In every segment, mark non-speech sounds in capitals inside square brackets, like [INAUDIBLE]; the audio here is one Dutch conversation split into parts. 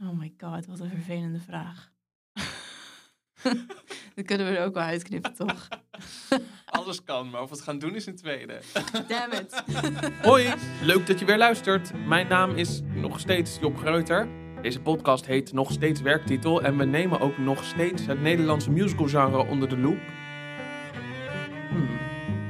Oh my god, wat een vervelende vraag. [LAUGHS] Dat kunnen we er ook wel uitknippen, toch? [LAUGHS] Alles kan, maar of we het gaan doen is een tweede. Damn it. [LAUGHS] Hoi, leuk dat je weer luistert. Mijn naam is nog steeds Job Greuter. Deze podcast heet nog steeds werktitel en we nemen ook nog steeds het Nederlandse musicalgenre onder de loep. Hmm,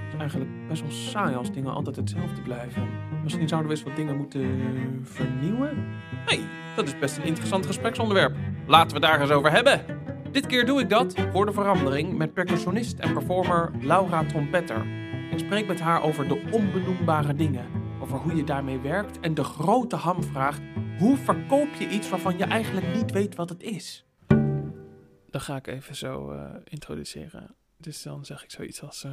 het is eigenlijk best wel saai als dingen altijd hetzelfde blijven. Misschien zouden we eens wat dingen moeten vernieuwen? hey, dat is best een interessant gespreksonderwerp. Laten we daar eens over hebben. Dit keer doe ik dat voor de verandering met percussionist en performer Laura Trompetter. Ik spreek met haar over de onbenoembare dingen, over hoe je daarmee werkt en de grote hamvraag: hoe verkoop je iets waarvan je eigenlijk niet weet wat het is? Dat ga ik even zo uh, introduceren. Dus dan zeg ik zoiets als: uh...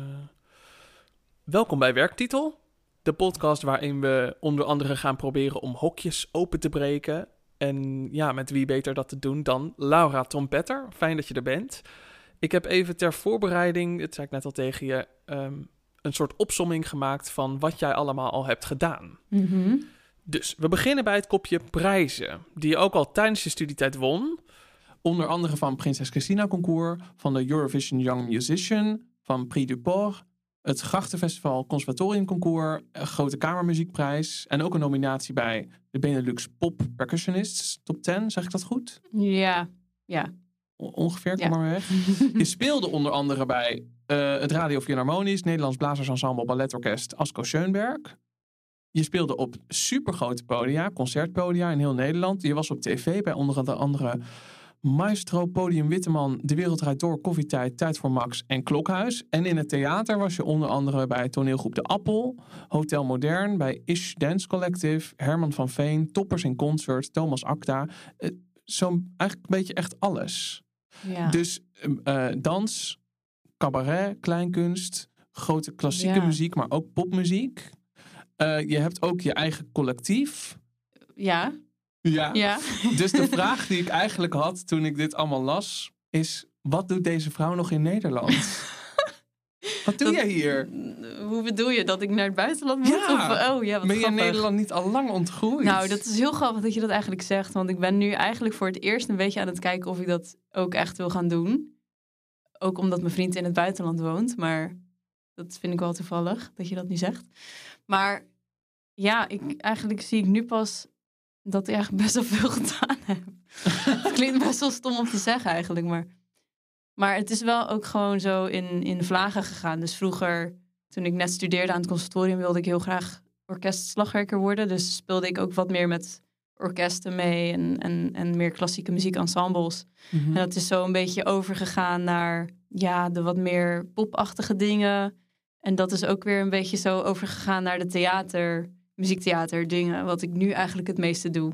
Welkom bij Werktitel, de podcast waarin we onder andere gaan proberen om hokjes open te breken en ja, met wie beter dat te doen dan Laura Trompetter. Fijn dat je er bent. Ik heb even ter voorbereiding, dat zei ik net al tegen je, um, een soort opsomming gemaakt van wat jij allemaal al hebt gedaan. Mm -hmm. Dus we beginnen bij het kopje prijzen, die je ook al tijdens je studietijd won. Onder andere van Prinses Christina Concours, van de Eurovision Young Musician, van Prix du Port, het Grachtenfestival Conservatorium Concours, Grote Kamermuziekprijs en ook een nominatie bij de Benelux Pop Percussionists Top 10. Zeg ik dat goed? Ja, ja. O ongeveer, kom ja. maar weg. [LAUGHS] Je speelde onder andere bij uh, het Radio Philharmonisch, Nederlands Blazersensemble Balletorkest Asko Schoenberg. Je speelde op supergrote podia, concertpodia in heel Nederland. Je was op tv bij onder andere Maestro, Podium Witteman, De Wereld Draait Door, Koffietijd, Tijd voor Max en Klokhuis. En in het theater was je onder andere bij toneelgroep De Appel, Hotel Modern, bij Ish Dance Collective, Herman van Veen, Toppers in Concert, Thomas Acta. Uh, Zo'n eigenlijk een beetje echt alles. Ja. Dus uh, dans, cabaret, kleinkunst, grote klassieke Ja. muziek, maar ook popmuziek. Uh, je hebt ook je eigen collectief. Ja, Ja. ja. Dus de vraag die ik eigenlijk had toen ik dit allemaal las, is: wat doet deze vrouw nog in Nederland? [LAUGHS] wat doe Dat- jij hier? Hoe bedoel je? Dat ik naar het buitenland moet? Ja. Of, oh ja, wat Ben je in. Nederland niet al lang ontgroeid? Nou, dat is heel grappig dat je dat eigenlijk zegt. Want ik ben nu eigenlijk voor het eerst een beetje aan het kijken of ik dat ook echt wil gaan doen. Ook omdat mijn vriend in het buitenland woont. Maar dat vind ik wel toevallig dat je dat nu zegt. Maar ja, ik, eigenlijk zie ik nu pas dat ik eigenlijk best wel veel [LAUGHS] gedaan heb. Het klinkt best wel stom om te zeggen eigenlijk. Maar, maar het is wel ook gewoon zo in, in vlagen gegaan. Dus vroeger, toen ik net studeerde aan het conservatorium, wilde ik heel graag orkestslagwerker worden. Dus speelde ik ook wat meer met orkesten mee en, en, en meer klassieke muziekensembles. Mhm. En dat is zo een beetje overgegaan naar ja, de wat meer popachtige dingen. En dat is ook weer een beetje zo overgegaan naar de theater, muziektheater dingen, wat ik nu eigenlijk het meeste doe.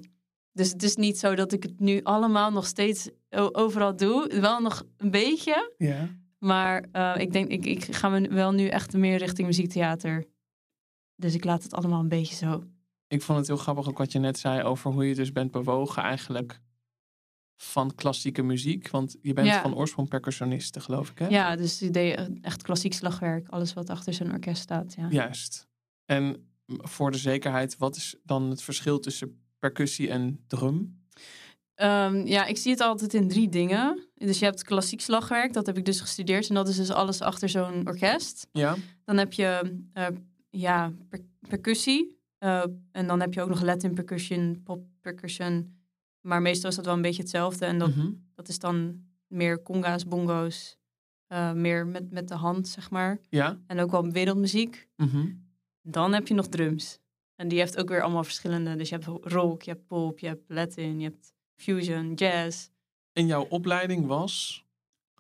Dus het is niet zo dat ik het nu allemaal nog steeds overal doe. Wel nog een beetje. Ja. Maar eh, ik denk, ik, ik ga me wel nu echt meer richting muziektheater. Dus ik laat het allemaal een beetje zo. Ik vond het heel grappig ook wat je net zei over hoe je dus bent bewogen eigenlijk van klassieke muziek. Want je bent Ja. van oorsprong percussioniste, geloof ik, hè? Ja, dus ik deed echt klassiek slagwerk. Alles wat achter zo'n orkest staat. Ja. Juist. En voor de zekerheid, wat is dan het verschil tussen percussie en drum? Ehm, ja, ik zie het altijd in drie dingen. Dus je hebt klassiek slagwerk, dat heb ik dus gestudeerd. En dat is dus alles achter zo'n orkest. Ja. Dan heb je eh, ja, per- percussie. Eh, en dan heb je ook nog Latin percussion, pop percussion. Maar meestal is dat wel een beetje hetzelfde. En dat, Mhm. dat is dan meer conga's, bongo's. eh, meer met, met de hand, zeg maar. Ja. En ook wel wereldmuziek. Mhm. Dan heb je nog drums. En die heeft ook weer allemaal verschillende. Dus je hebt rock, je hebt pop, je hebt Latin, je hebt fusion, jazz, En jouw opleiding was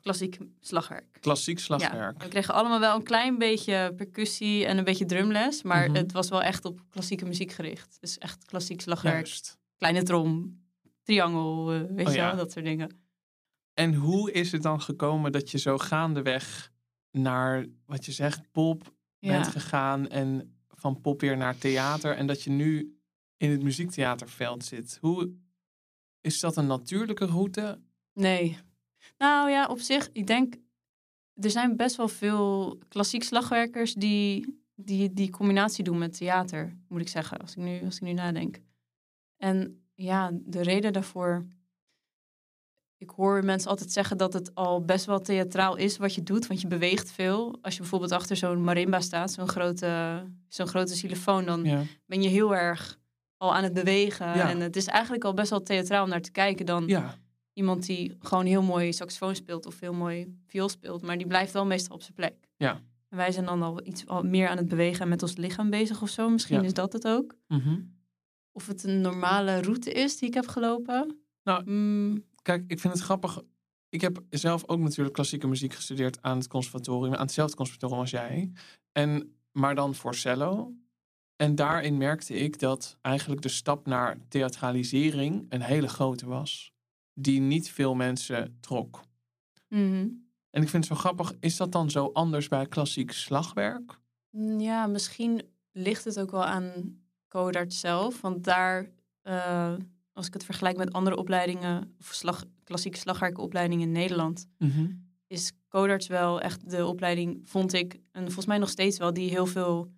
klassiek slagwerk. klassiek Ja, slagwerk. we kregen allemaal wel een klein beetje percussie en een beetje drumles. Maar Mhm. het was wel echt op klassieke muziek gericht. Dus echt klassiek slagwerk. Juist. Kleine trom, triangel, eh, weet Oh je ja. wel, dat soort dingen. En hoe is het dan gekomen dat je zo gaandeweg naar wat je zegt, pop bent Ja. gegaan en van pop weer naar theater en dat je nu in het muziektheaterveld zit? Hoe is dat een natuurlijke route? Nee. Nou ja, op zich, ik denk, er zijn best wel veel klassiek slagwerkers die die, die combinatie doen met theater, moet ik zeggen, als ik nu, als ik nu nadenk. En ja, de reden daarvoor. Ik hoor mensen altijd zeggen dat het al best wel theatraal is wat je doet, want je beweegt veel. Als je bijvoorbeeld achter zo'n marimba staat, zo'n grote, zo'n grote xylofoon, dan Ja. ben je heel erg al aan het bewegen. Ja. En het is eigenlijk al best wel theatraal om naar te kijken dan Ja. iemand die gewoon heel mooi saxofoon speelt of heel mooi viool speelt, maar die blijft wel meestal op zijn plek. Ja. En wij zijn dan al iets al meer aan het bewegen en met ons lichaam bezig of zo. Misschien is dat het ook. Mhm. Of het een normale route is die ik heb gelopen. Nou, Mm, Kijk, ik vind het grappig. Ik heb zelf ook natuurlijk klassieke muziek gestudeerd aan het conservatorium, aan hetzelfde conservatorium als jij. En, maar dan voor cello. En daarin merkte ik dat eigenlijk de stap naar theatralisering een hele grote was. Die niet veel mensen trok. mhm. En ik vind het zo grappig, is dat dan zo anders bij klassiek slagwerk? Mm, Ja, misschien ligt het ook wel aan Codart zelf. Want daar, eh, als ik het vergelijk met andere opleidingen, of slag, klassieke slagwerkopleidingen in Nederland, is Codarts wel echt de opleiding, vond ik, en volgens mij nog steeds wel, die heel veel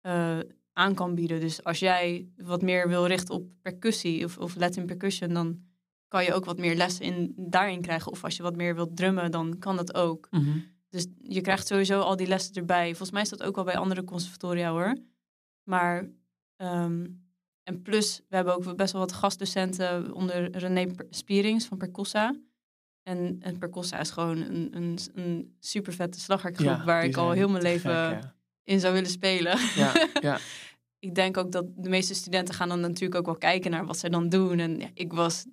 eh, aan kan bieden. Dus als jij wat meer wil richten op percussie of, of Latin percussion, dan kan je ook wat meer lessen in, daarin krijgen. Of als je wat meer wilt drummen, dan kan dat ook. Mhm. Dus je krijgt sowieso al die lessen erbij. Volgens mij is dat ook wel bij andere conservatoria hoor. Maar, ehm, en plus, we hebben ook best wel wat gastdocenten onder René Spierings van Percossa. En, en Percossa is gewoon een, een, een super vette slagwerkgroep Ja, waar ik al heel mijn leven gek, ja. in zou willen spelen. Ja, ja. [LAUGHS] ik denk ook dat de meeste studenten gaan dan natuurlijk ook wel kijken naar wat zij dan doen. En ja, ik was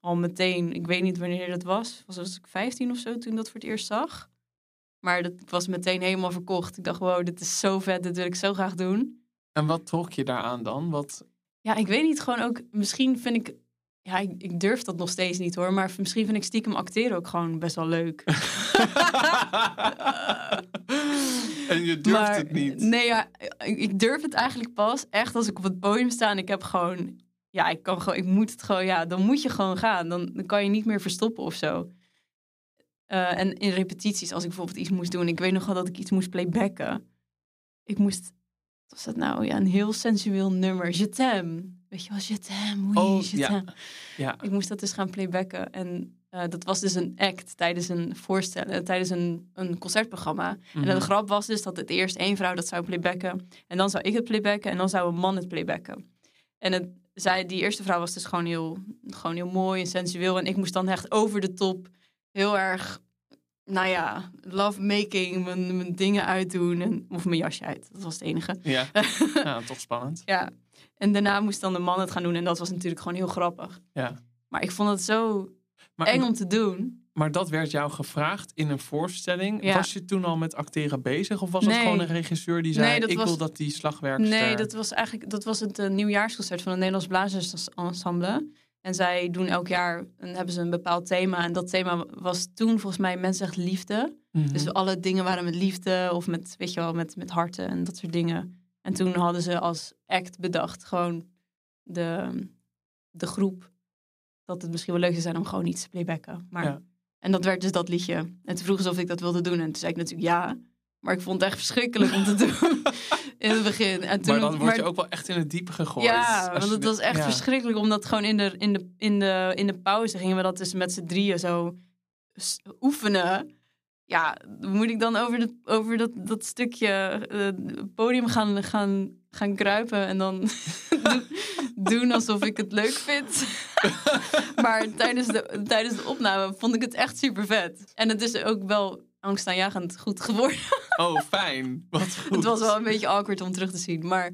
al meteen, ik weet niet wanneer dat was, was, was ik 15 of zo toen ik dat voor het eerst zag. Maar dat was meteen helemaal verkocht. Ik dacht, wow, dit is zo vet, dit wil ik zo graag doen. En wat trok je daaraan dan? Wat... Ja, ik weet niet, gewoon ook, misschien vind ik, ja, ik, ik durf dat nog steeds niet hoor, maar misschien vind ik stiekem acteren ook gewoon best wel leuk. [LAUGHS] en je durft Maar, het niet. Nee, ja, ik, ik durf het eigenlijk pas echt als ik op het podium sta en ik heb gewoon, ja, ik kan gewoon, ik moet het gewoon, ja, dan moet je gewoon gaan. Dan, dan kan je niet meer verstoppen of zo. Eh, en in repetities, als ik bijvoorbeeld iets moest doen, ik weet nog wel dat ik iets moest playbacken. Ik moest, was dat nou? Ja, een heel sensueel nummer. Je t'aime. Weet je wel, je t'aime, oui, Oh, je ja. Ja. Ik moest dat dus gaan playbacken. En eh, dat was dus een act tijdens een voorstellen, tijdens een, een concertprogramma. En Mhm. de grap was dus dat het eerst één vrouw dat zou playbacken. En dan zou ik het playbacken en dan zou een man het playbacken. En het, zij, die eerste vrouw was dus gewoon heel, gewoon heel mooi en sensueel. En ik moest dan echt over de top heel erg, nou ja, lovemaking, mijn, mijn dingen uitdoen. En, of mijn jasje uit, dat was het enige. Ja. [LAUGHS] ja, toch spannend. Ja. En daarna moest dan de man het gaan doen. En dat was natuurlijk gewoon heel grappig. Ja. Maar ik vond het zo Maar, eng om te doen. maar dat werd jou gevraagd in een voorstelling. Ja. Was je toen al met acteren bezig? Of was het gewoon een regisseur die zei, Nee, ik was- wil dat die slagwerkster... Nee, dat was eigenlijk dat was het eh, nieuwjaarsconcert van het Nederlands Blazersensemble. En zij doen elk jaar en hebben ze een bepaald thema. En dat thema was toen volgens mij Mensen zegt liefde. Mhm. Dus alle dingen waren met liefde of met, weet je wel, met, met harten en dat soort dingen. En toen hadden ze als act bedacht, gewoon de, de groep, dat het misschien wel leuk zou zijn om gewoon iets te playbacken. Maar, Ja. En dat werd dus dat liedje. En toen vroegen ze of ik dat wilde doen. En toen zei ik natuurlijk ja. Maar ik vond het echt verschrikkelijk om te [LAUGHS] doen in het begin. En toen, maar dan word maar- je ook wel echt in het diepe gegooid. ja, want het was echt ja. verschrikkelijk. Omdat gewoon in de, in, de, in, de, in de pauze gingen we dat dus met z'n drieën zo oefenen. Ja, moet ik dan over, de, over dat, dat stukje eh, podium gaan, gaan, gaan kruipen en dan [LAUGHS] doen- doen alsof ik het leuk vind. [LAUGHS] maar tijdens de, tijdens de opname vond ik het echt super vet. En het is ook wel angstaanjagend goed geworden. [LAUGHS] Oh, fijn. Wat goed. Het was wel een beetje awkward om terug te zien. Maar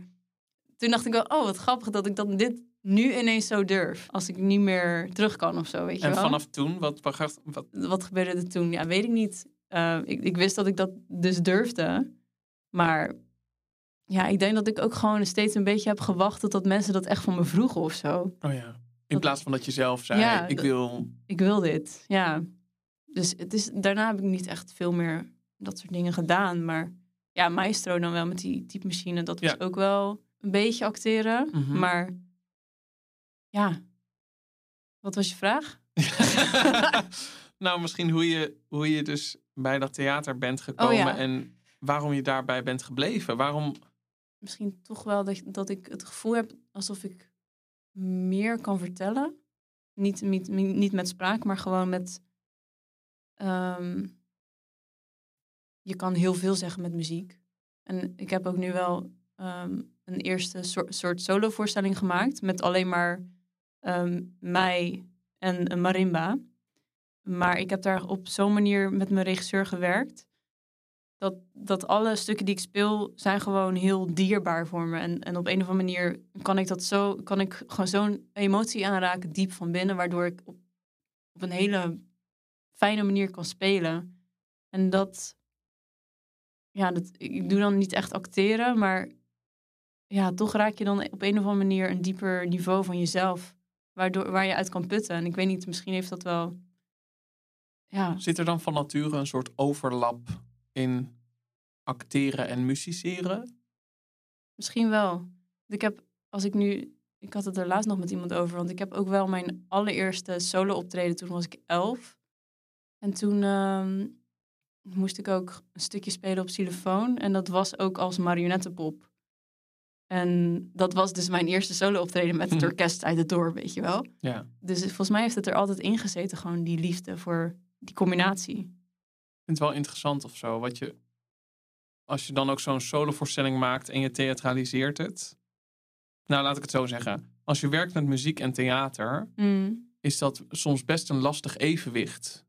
toen dacht ik wel, oh wat grappig dat ik dan dit nu ineens zo durf. Als ik niet meer terug kan of zo, weet je En wel. vanaf toen, wat, wat, wat, gebeurde er toen? Ja, weet ik niet. Eh, ik, ik wist dat ik dat dus durfde. Maar ja, ik denk dat ik ook gewoon steeds een beetje heb gewacht... tot mensen dat echt van me vroegen of zo. oh ja. In Dat- plaats van dat je zelf zei, Ja, ik dat- wil... Ik wil dit, ja. Dus het is, daarna heb ik niet echt veel meer dat soort dingen gedaan. Maar ja, Maestro dan wel met die typemachine. Dat was Ja. ook wel een beetje acteren. Mhm. Maar ja, wat was je vraag? [LAUGHS] nou, misschien hoe je, hoe je dus bij dat theater bent gekomen Oh ja. en waarom je daarbij bent gebleven. Waarom... Misschien toch wel dat, dat ik het gevoel heb alsof ik meer kan vertellen. Niet, niet, niet met spraak, maar gewoon met. Ehm, je kan heel veel zeggen met muziek. En ik heb ook nu wel ehm, een eerste soort, solo-voorstelling gemaakt. Met alleen maar ehm, mij en een marimba. Maar ik heb daar op zo'n manier met mijn regisseur gewerkt. Dat, dat alle stukken die ik speel zijn gewoon heel dierbaar voor me. En, en op een of andere manier kan ik dat zo, kan ik gewoon zo'n emotie aanraken diep van binnen, waardoor ik op een hele fijne manier kan spelen. En dat, ja, dat, ik doe dan niet echt acteren, maar ja, toch raak je dan op een of andere manier een dieper niveau van jezelf, waardoor, waar je uit kan putten. En ik weet niet, misschien heeft dat wel, ja, Zit er dan van nature een soort overlap in acteren en musiceren? Misschien wel. Ik heb, als ik nu, ik had het er laatst nog met iemand over, want ik heb ook wel mijn allereerste solo optreden, toen was ik elf. En toen ehm, moest ik ook een stukje spelen op xylofoon en dat was ook als marionettenpop. En dat was dus mijn eerste solo optreden met het Mhm. orkest uit het dorp, weet je wel. Ja. Dus volgens mij heeft het er altijd ingezeten, gewoon die liefde voor die combinatie. Ik vind het wel interessant of zo. Wat je, als je dan ook zo'n solovoorstelling maakt en je theatraliseert het. Nou, laat ik het zo zeggen. Als je werkt met muziek en theater, Mm. is dat soms best een lastig evenwicht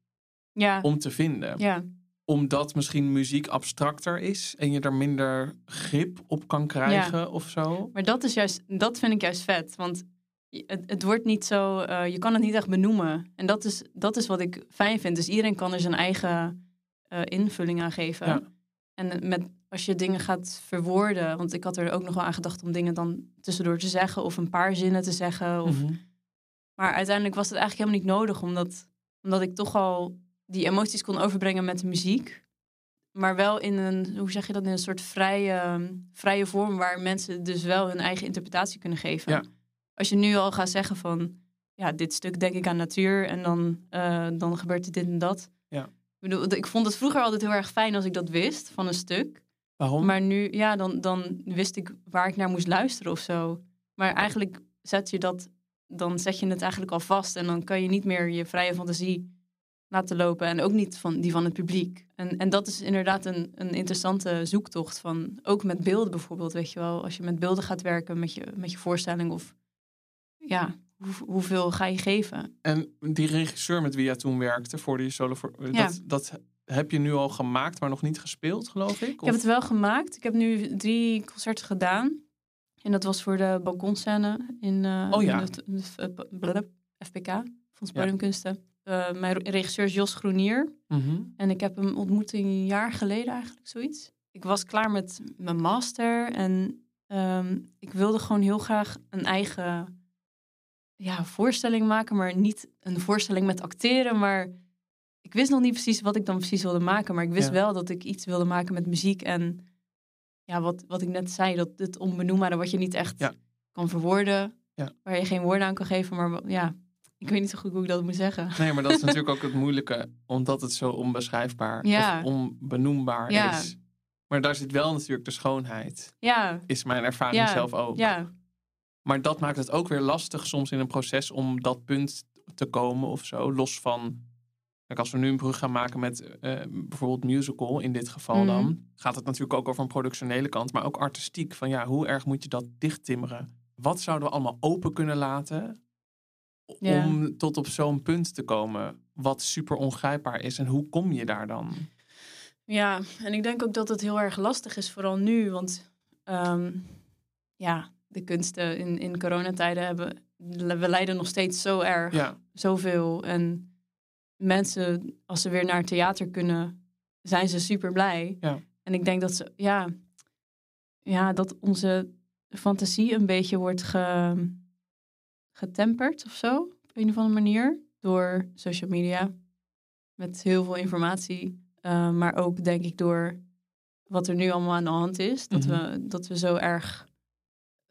Ja, om te vinden. ja, Omdat misschien muziek abstracter is en je er minder grip op kan krijgen of zo. Maar dat is juist, dat vind ik juist vet. Want het, het wordt niet zo, eh, je kan het niet echt benoemen. En dat is, dat is wat ik fijn vind. Dus iedereen kan er zijn eigen eh, invulling aan geven. Ja. En met, als je dingen gaat verwoorden, want ik had er ook nog wel aan gedacht om dingen dan tussendoor te zeggen of een paar zinnen te zeggen. Of, Mhm. Maar uiteindelijk was het eigenlijk helemaal niet nodig, omdat, omdat ik toch al die emoties kon overbrengen met de muziek. Maar wel in een, hoe zeg je dat, in een soort vrije, vrije vorm waar mensen dus wel hun eigen interpretatie kunnen geven. Ja. Als je nu al gaat zeggen van, ja, dit stuk denk ik aan natuur en dan, eh, dan gebeurt er dit en dat. Ja. Ik, bedoel, ik vond het vroeger altijd heel erg fijn als ik dat wist van een stuk. Waarom? Maar nu, ja, dan, dan wist ik waar ik naar moest luisteren of zo. Maar eigenlijk zet je dat, dan zet je het eigenlijk al vast. En dan kan je niet meer je vrije fantasie laten lopen. En ook niet van die van het publiek. En, en dat is inderdaad een, een interessante zoektocht. Van, ook met beelden bijvoorbeeld, weet je wel. Als je met beelden gaat werken met je, met je voorstelling. Of ja, hoe, hoeveel ga je geven? En die regisseur met wie jij toen werkte voor die solo... Voor, Ja. dat, dat heb je nu al gemaakt, maar nog niet gespeeld, geloof ik? Ik heb het wel gemaakt. Ik heb nu drie concerten gedaan. En dat was voor de balkonscène in, eh, Oh ja. in het- de, blablabla, FPK, Fonds Podiumkunsten. Eh, mijn regisseur is Jos Groenier. Mhm. En ik heb hem ontmoet een jaar geleden eigenlijk, zoiets. Ik was klaar met mijn master en ehm, ik wilde gewoon heel graag een eigen ja, voorstelling maken. Maar niet een voorstelling met acteren, maar ik wist nog niet precies wat ik dan precies wilde maken. Maar ik wist Ja. wel dat ik iets wilde maken met muziek en ja, wat, wat ik net zei, dat het onbenoembare wat je niet echt Ja. kan verwoorden. Ja. Waar je geen woorden aan kan geven, maar ja, ik weet niet zo goed hoe ik dat moet zeggen. Nee, maar dat is [LAUGHS] natuurlijk ook het moeilijke, omdat het zo onbeschrijfbaar Ja. of onbenoembaar Ja. is. Maar daar zit wel natuurlijk de schoonheid, Ja, is mijn ervaring Ja, zelf ook. ja, Maar dat maakt het ook weer lastig soms in een proces om dat punt te komen of zo. Los van, kijk, als we nu een brug gaan maken met eh, bijvoorbeeld musical, in dit geval Mhm. dan, gaat het natuurlijk ook over een productionele kant, maar ook artistiek. Van ja, hoe erg moet je dat dichttimmeren? Wat zouden we allemaal open kunnen laten Ja. om tot op zo'n punt te komen wat super ongrijpbaar is? En hoe kom je daar dan? Ja, en ik denk ook dat het heel erg lastig is, vooral nu. Want ehm, ja, de kunsten in, in coronatijden hebben... We lijden nog steeds zo erg, Ja, zoveel. En mensen, als ze weer naar theater kunnen, zijn ze super blij. Ja. En ik denk dat ze, ja, ja, dat onze fantasie een beetje wordt ge, getemperd of zo. Op een of andere manier. Door social media. Met heel veel informatie. Uh, maar ook denk ik door wat er nu allemaal aan de hand is. Dat, Mhm. we, dat we zo erg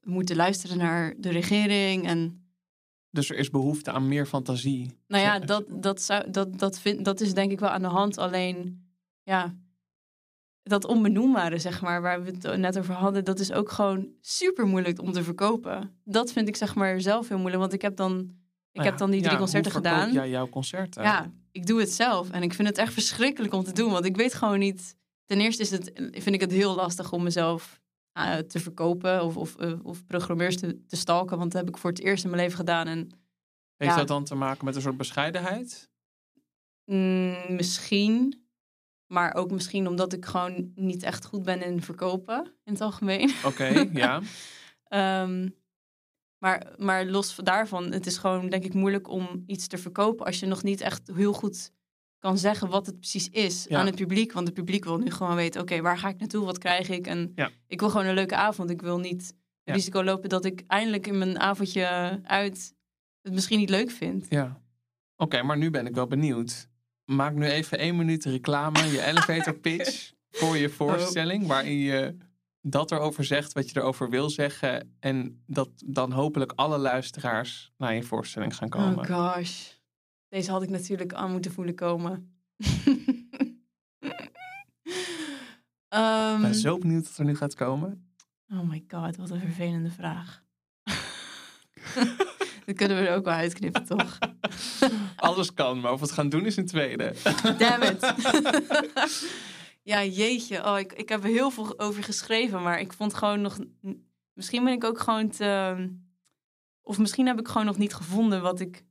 moeten luisteren naar de regering. En dus er is behoefte aan meer fantasie. nou ja, dat, dat, zou, dat, dat, vind, dat is denk ik wel aan de hand. Alleen, ja, dat onbenoembare, zeg maar, waar we het net over hadden, dat is ook gewoon super moeilijk om te verkopen. Dat vind ik zeg maar zelf heel moeilijk, want ik heb dan, ik Nou heb ja, dan die drie ja, concerten gedaan. jij jouw concerten? Ja, ik doe het zelf en ik vind het echt verschrikkelijk om te doen, want ik weet gewoon niet. Ten eerste is het, vind ik het heel lastig om mezelf eh, te verkopen of, of, eh, of programmeurs te, te stalken, want dat heb ik voor het eerst in mijn leven gedaan en Heeft Ja. dat dan te maken met een soort bescheidenheid? Mm, misschien. Maar ook misschien omdat ik gewoon niet echt goed ben in verkopen in het algemeen. Oké, [LAUGHS] ja. Ehm, maar, maar los van daarvan, het is gewoon denk ik moeilijk om iets te verkopen als je nog niet echt heel goed kan zeggen wat het precies is Ja. aan het publiek. Want het publiek wil nu gewoon weten, oké, waar ga ik naartoe? Wat krijg ik? En Ja. ik wil gewoon een leuke avond. Ik wil niet Ja. risico lopen dat ik eindelijk in mijn avondje uit het misschien niet leuk vind. ja. Oké, maar nu ben ik wel benieuwd. Maak nu even één minuut reclame, je elevator pitch [LAUGHS] voor je voorstelling, waarin je dat erover zegt wat je erover wil zeggen en dat dan hopelijk alle luisteraars naar je voorstelling gaan komen. Oh gosh. Deze had ik natuurlijk aan moeten voelen komen. Ehm, [LAUGHS] Ik ben zo benieuwd wat er nu gaat komen. Oh my god, wat een vervelende vraag. [LAUGHS] Dat kunnen we er ook wel uitknippen, toch? [LAUGHS] Alles kan, maar of we het gaan doen is een tweede. Damn it. [LAUGHS] ja, jeetje. Oh, ik, ik heb er heel veel over geschreven, maar ik vond gewoon nog... Misschien ben ik ook gewoon te... Of misschien heb ik gewoon nog niet gevonden wat ik...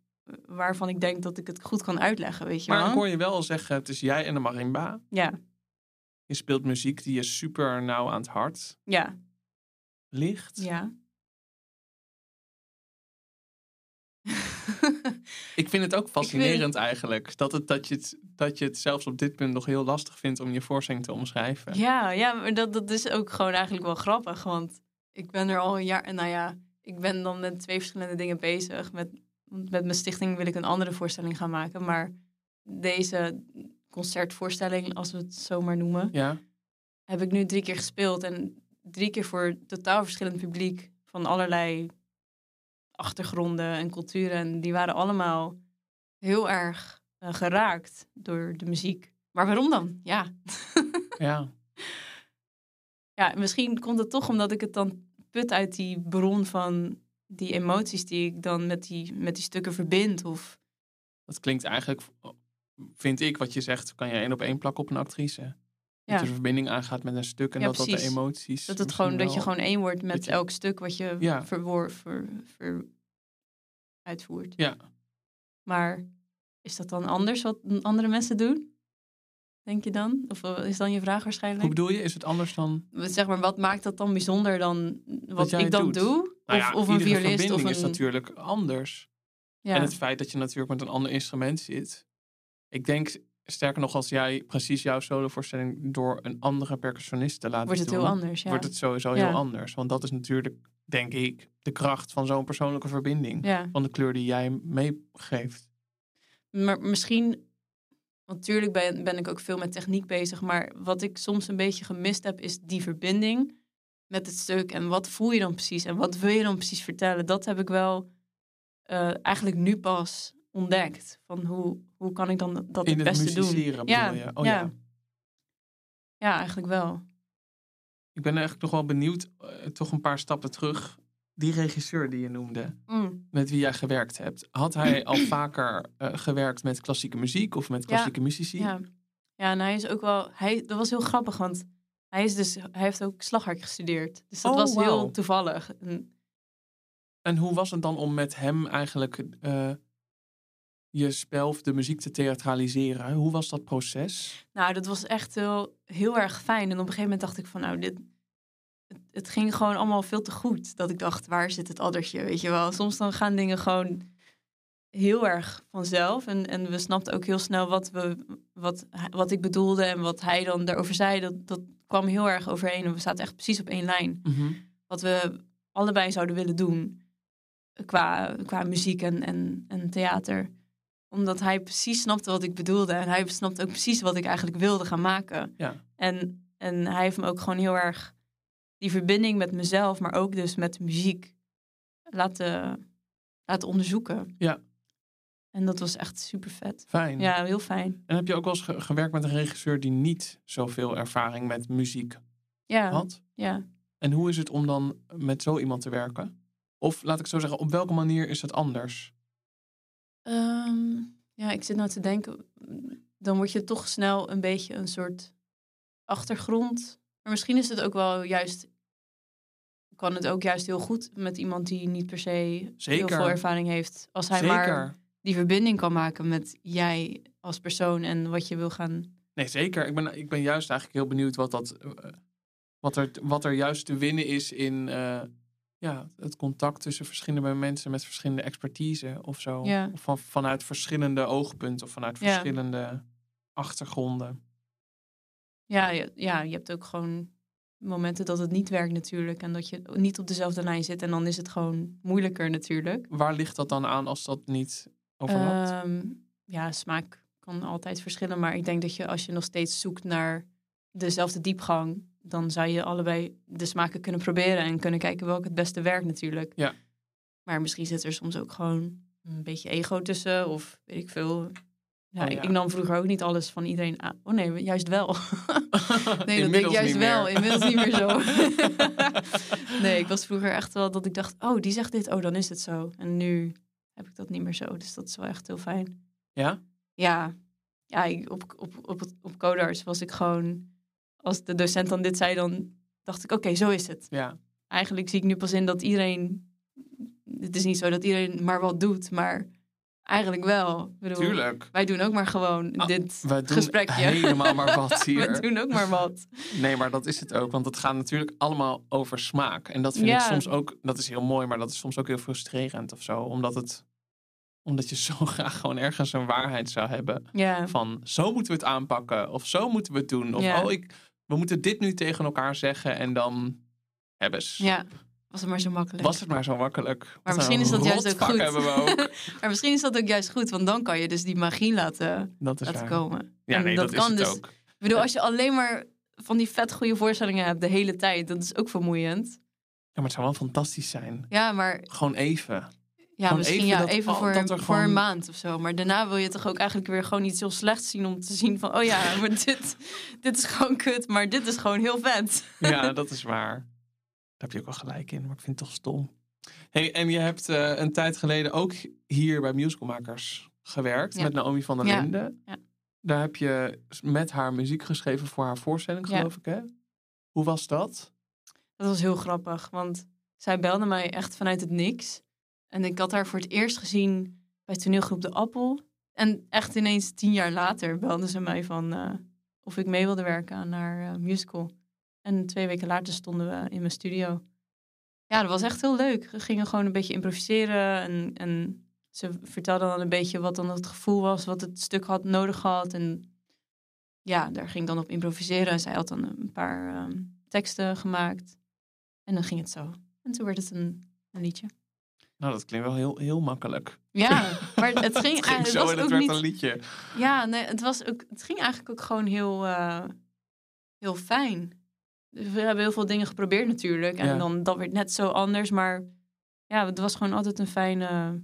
Waarvan ik denk dat ik het goed kan uitleggen, weet je Maar ik wel? hoor je wel zeggen, het is jij en de marimba. Ja, Je speelt muziek die je super nauw aan het hart ja, ligt. ja. [LAUGHS] Ik vind het ook fascinerend eigenlijk. Dat, het, dat, je het, dat je het zelfs op dit punt nog heel lastig vindt om je voorstelling te omschrijven. Ja, ja, maar dat, dat is ook gewoon eigenlijk wel grappig. Want ik ben er al een jaar. Nou ja, ik ben dan met twee verschillende dingen bezig. Met, met mijn stichting wil ik een andere voorstelling gaan maken. Maar deze concertvoorstelling, als we het zo maar noemen, Ja, heb ik nu drie keer gespeeld. En drie keer voor totaal verschillend publiek van allerlei achtergronden en culturen. En die waren allemaal heel erg eh, geraakt door de muziek. Maar waarom dan? Ja. [LAUGHS] ja. Ja, misschien komt het toch omdat ik het dan put uit die bron van die emoties die ik dan met die, met die stukken verbind. Of Dat klinkt eigenlijk, vind ik wat je zegt, kan je één op één plakken op een actrice. Ja. Dat verbinding aangaat met een stuk en Ja, dat dat de precies. emoties. dat, het gewoon, dat je gewoon één wordt met je- elk stuk wat je Ja. verwoor, ver, ver- uitvoert. Ja. Maar is dat dan anders wat andere mensen doen? Denk je dan? Of eh, is dan je vraag Hoe waarschijnlijk? bedoel je? Is het anders dan. Zeg maar, wat maakt dat dan bijzonder dan wat ik dan doet? doe? Nou of, ja, of een violist of verbinding een... is natuurlijk anders. ja. En het feit dat je natuurlijk met een ander instrument zit. Ik denk sterker nog, als jij precies jouw solovoorstelling door een andere percussionist te laten wordt het heel anders. Ja. wordt het sowieso Ja. heel anders. Want dat is natuurlijk, denk ik, de kracht van zo'n persoonlijke verbinding. ja. Van de kleur die jij meegeeft. Maar misschien, natuurlijk ben, ben ik ook veel met techniek bezig, maar wat ik soms een beetje gemist heb, is die verbinding met het stuk. En wat voel je dan precies en wat wil je dan precies vertellen? Dat heb ik wel eh, eigenlijk nu pas ontdekt. Van hoe, hoe kan ik dan dat In het het beste doen? Ja, je? Oh ja. ja. Ja, eigenlijk wel. Ik ben eigenlijk nog wel benieuwd, eh, toch een paar stappen terug. Die regisseur die je noemde, Mm. met wie jij gewerkt hebt. Had hij al [CLEARS THROAT] vaker eh, gewerkt met klassieke muziek of met klassieke muzici? Ja. ja, en hij is ook wel. Hij, dat was heel grappig, want hij, is dus, hij heeft ook slagwerk gestudeerd. Dus dat Oh, was heel toevallig. En En hoe was het dan om met hem eigenlijk eh, je spel of de muziek te theatraliseren? Hoe was dat proces? Nou, dat was echt heel, heel erg fijn. En op een gegeven moment dacht ik van, nou, dit, het, ging gewoon allemaal veel te goed. Dat ik dacht, waar zit het addertje, weet je wel? Soms dan gaan dingen gewoon heel erg vanzelf. En, en we snapten ook heel snel wat, we, wat, wat ik bedoelde en wat hij dan daarover zei. Dat, dat kwam heel erg overeen. En we zaten echt precies op één lijn. Wat we allebei zouden willen doen qua, qua muziek en, en, en theater omdat hij precies snapte wat ik bedoelde. En hij snapte ook precies wat ik eigenlijk wilde gaan maken. Ja. En, en hij heeft me ook gewoon heel erg die verbinding met mezelf, maar ook dus met de muziek laten, laten onderzoeken. Ja. En dat was echt super vet. Fijn. Ja, heel fijn. En heb je ook wel eens ge- gewerkt met een regisseur die niet zoveel ervaring met muziek Ja, had? ja. En hoe is het om dan met zo iemand te werken? Of laat ik zo zeggen, op welke manier is het anders? Ehm, ja, ik zit nou te denken, dan word je toch snel een beetje een soort achtergrond. Maar misschien is het ook wel juist, kan het ook juist heel goed met iemand die niet per se heel veel ervaring heeft. Als hij Zeker. maar die verbinding kan maken met jij als persoon en wat je wil gaan. Nee, zeker. Ik ben, ik ben juist eigenlijk heel benieuwd wat, dat, eh, wat, er, wat er juist te winnen is in eh, ja, het contact tussen verschillende mensen met verschillende expertise of zo. Ja. Of van, vanuit verschillende oogpunten of vanuit Ja. verschillende achtergronden. Ja, je, ja, je hebt ook gewoon momenten dat het niet werkt natuurlijk. En dat je niet op dezelfde lijn zit. En dan is het gewoon moeilijker natuurlijk. Waar ligt dat dan aan als dat niet overlapt? Ehm, ja, smaak kan altijd verschillen. Maar ik denk dat je als je nog steeds zoekt naar dezelfde diepgang, dan zou je allebei de smaken kunnen proberen en kunnen kijken welke het beste werkt natuurlijk. Ja. Maar misschien zit er soms ook gewoon een beetje ego tussen of weet ik veel. Ja, Oh, ik- ja. Ik nam vroeger ook niet alles van iedereen aan. Oh nee, juist wel. [LAUGHS] nee, dat denk ik Inmiddels juist niet wel. meer. Inmiddels niet meer zo. [LAUGHS] nee, ik was vroeger echt wel dat ik dacht, oh, die zegt dit, oh, dan is het zo. En nu heb ik dat niet meer zo. Dus dat is wel echt heel fijn. Ja? Ja, ja ik, op, op, op, op Codarts was ik gewoon... Als de docent dan dit zei, dan dacht ik, oké, zo is het. Ja. Eigenlijk zie ik nu pas in dat iedereen... Het is niet zo dat iedereen maar wat doet, maar eigenlijk wel. Ik bedoel, Tuurlijk. Wij doen ook maar gewoon Ah, dit Wij doen gesprekje. helemaal maar wat [LAUGHS] We hier. doen ook maar wat. Nee, maar dat is het ook. Want het gaat natuurlijk allemaal over smaak. En dat vind ik soms ook, dat is heel mooi, maar dat is soms ook heel frustrerend of zo. Omdat het, omdat je zo [LAUGHS] graag gewoon ergens een waarheid zou hebben. Ja, Van zo moeten we het aanpakken. Of zo moeten we het doen. Of Ja. oh, ik, we moeten dit nu tegen elkaar zeggen. En dan hebben ze. ja, was het maar zo makkelijk. Was het maar zo makkelijk. Wat misschien is dat juist ook goed. ook. [LAUGHS] Maar misschien is dat ook juist goed, want dan kan je dus die magie laten, Dat is laten waar. komen. Ja, En nee, dat, is het dus. ook. Ik bedoel, als je alleen maar van die vet goede voorstellingen hebt de hele tijd, dat is ook vermoeiend. Ja, maar het zou wel fantastisch zijn. Ja, maar Gewoon even. Ja, misschien even ja, dat- even voor, een, voor een gewoon- maand of zo. Maar daarna wil je toch ook eigenlijk weer gewoon iets heel slechts zien om te zien van, oh ja, [LAUGHS] maar dit, dit is gewoon kut, maar dit is gewoon heel vet. Ja, [LAUGHS] dat is waar. Daar heb je ook wel gelijk in, maar ik vind het toch stom. Hey, en je hebt eh, een tijd geleden ook hier bij Musicalmakers gewerkt Ja. met Naomi van der Ja. Linden. Ja. Daar heb je met haar muziek geschreven voor haar voorstelling, geloof ik, hè? Hoe was dat? Dat was heel grappig, want zij belde mij echt vanuit het niks. En ik had haar voor het eerst gezien bij toneelgroep De Appel. En echt ineens tien jaar later belde ze mij van eh, of ik mee wilde werken aan haar eh, musical. En twee weken later stonden we in mijn studio. Ja, dat was echt heel leuk. We gingen gewoon een beetje improviseren. En, en ze vertelde dan een beetje wat dan het gevoel was, wat het stuk had nodig had. En ja, daar ging ik dan op improviseren. En zij had dan een paar ehm, teksten gemaakt. En dan ging het zo. En toen werd het een, een liedje. Nou, dat klinkt wel heel, heel makkelijk. Ja, [LAUGHS] maar het ging, het ging eigenlijk- zo het was en het ook werd niet. een liedje. Ja, nee, het, was ook, het ging eigenlijk ook gewoon heel, eh, heel fijn. Dus we hebben heel veel dingen geprobeerd natuurlijk. En Ja. dan dat werd net zo anders. Maar ja, het was gewoon altijd een fijne...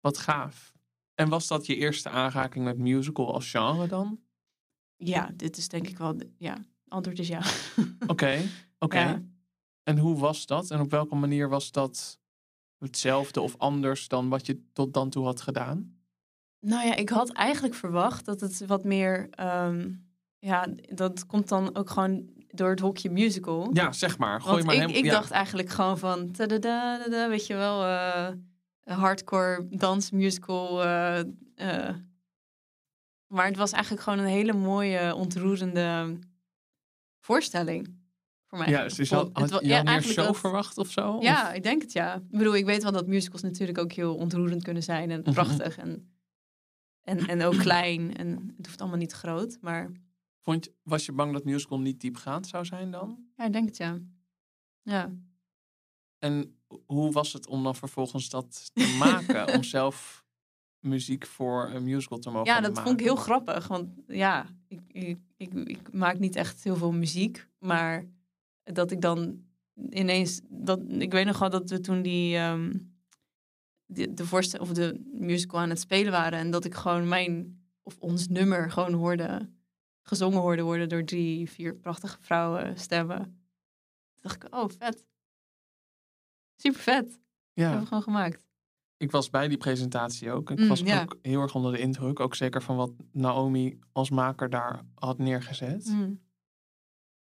Wat gaaf. En was dat je eerste aanraking met musical als genre dan? Ja, dit is denk ik wel... Ja, antwoord is ja. Oké, [LAUGHS] oké. Ja. En hoe was dat? En op welke manier was dat hetzelfde of anders dan wat je tot dan toe had gedaan? Nou ja, ik had eigenlijk verwacht dat het wat meer... ehm, ja, dat komt dan ook gewoon door het hokje musical. Ja, zeg maar. Gooi Want maar ik, hem. ik ja. dacht eigenlijk gewoon van... weet je wel, eh, hardcore dansmusical. eh eh. maar het was eigenlijk gewoon een hele mooie, ontroerende voorstelling. Voor mij. Ja, dus had, Het had je ja, meer show dat- verwacht of zo? Ja, Of- ik denk het ja. Ik bedoel, ik weet wel dat musicals natuurlijk ook heel ontroerend kunnen zijn en Mhm. prachtig. En, en, en ook klein. En het hoeft allemaal niet groot. Maar Vond je, was je bang dat musical niet diepgaand zou zijn dan? ja, ik denk het ja. Ja. En hoe was het om dan vervolgens dat te maken? om [LAUGHS] zelf muziek voor een musical te mogen Ja, maken? dat vond ik heel grappig. Want ja, ik, ik, ik, ik maak niet echt heel veel muziek. Maar dat ik dan ineens... Dat, ik weet nog wel dat we toen die... ehm, de, de, voorstel, of de musical aan het spelen waren. En dat ik gewoon mijn, of ons nummer gewoon hoorde, gezongen hoorde worden door drie, vier prachtige vrouwen stemmen. Toen dacht ik, oh vet. Super vet. Dat hebben Ja, we gewoon gemaakt. ik was bij die presentatie ook. Ik Mm, was ja. ook heel erg onder de indruk. Ook zeker van wat Naomi als maker daar had neergezet. Mm.